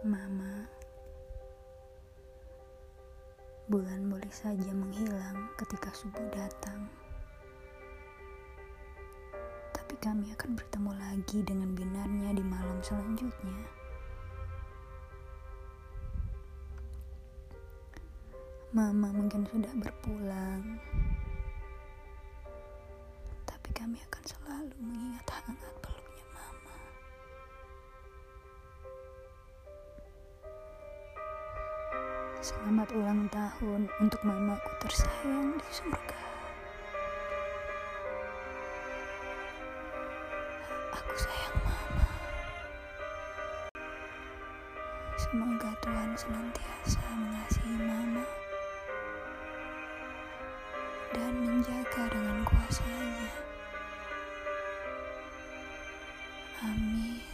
Mama, bulan boleh saja menghilang ketika subuh datang. Tapi kami akan bertemu lagi dengan binarnya di malam selanjutnya. Mama mungkin sudah berpulang, tapi kami akan selalu mengingat hangat Selamat ulang tahun untuk mamaku tersayang di surga. Aku sayang mama. Semoga Tuhan senantiasa mengasihi mama dan menjaga dengan kuasanya. Amin.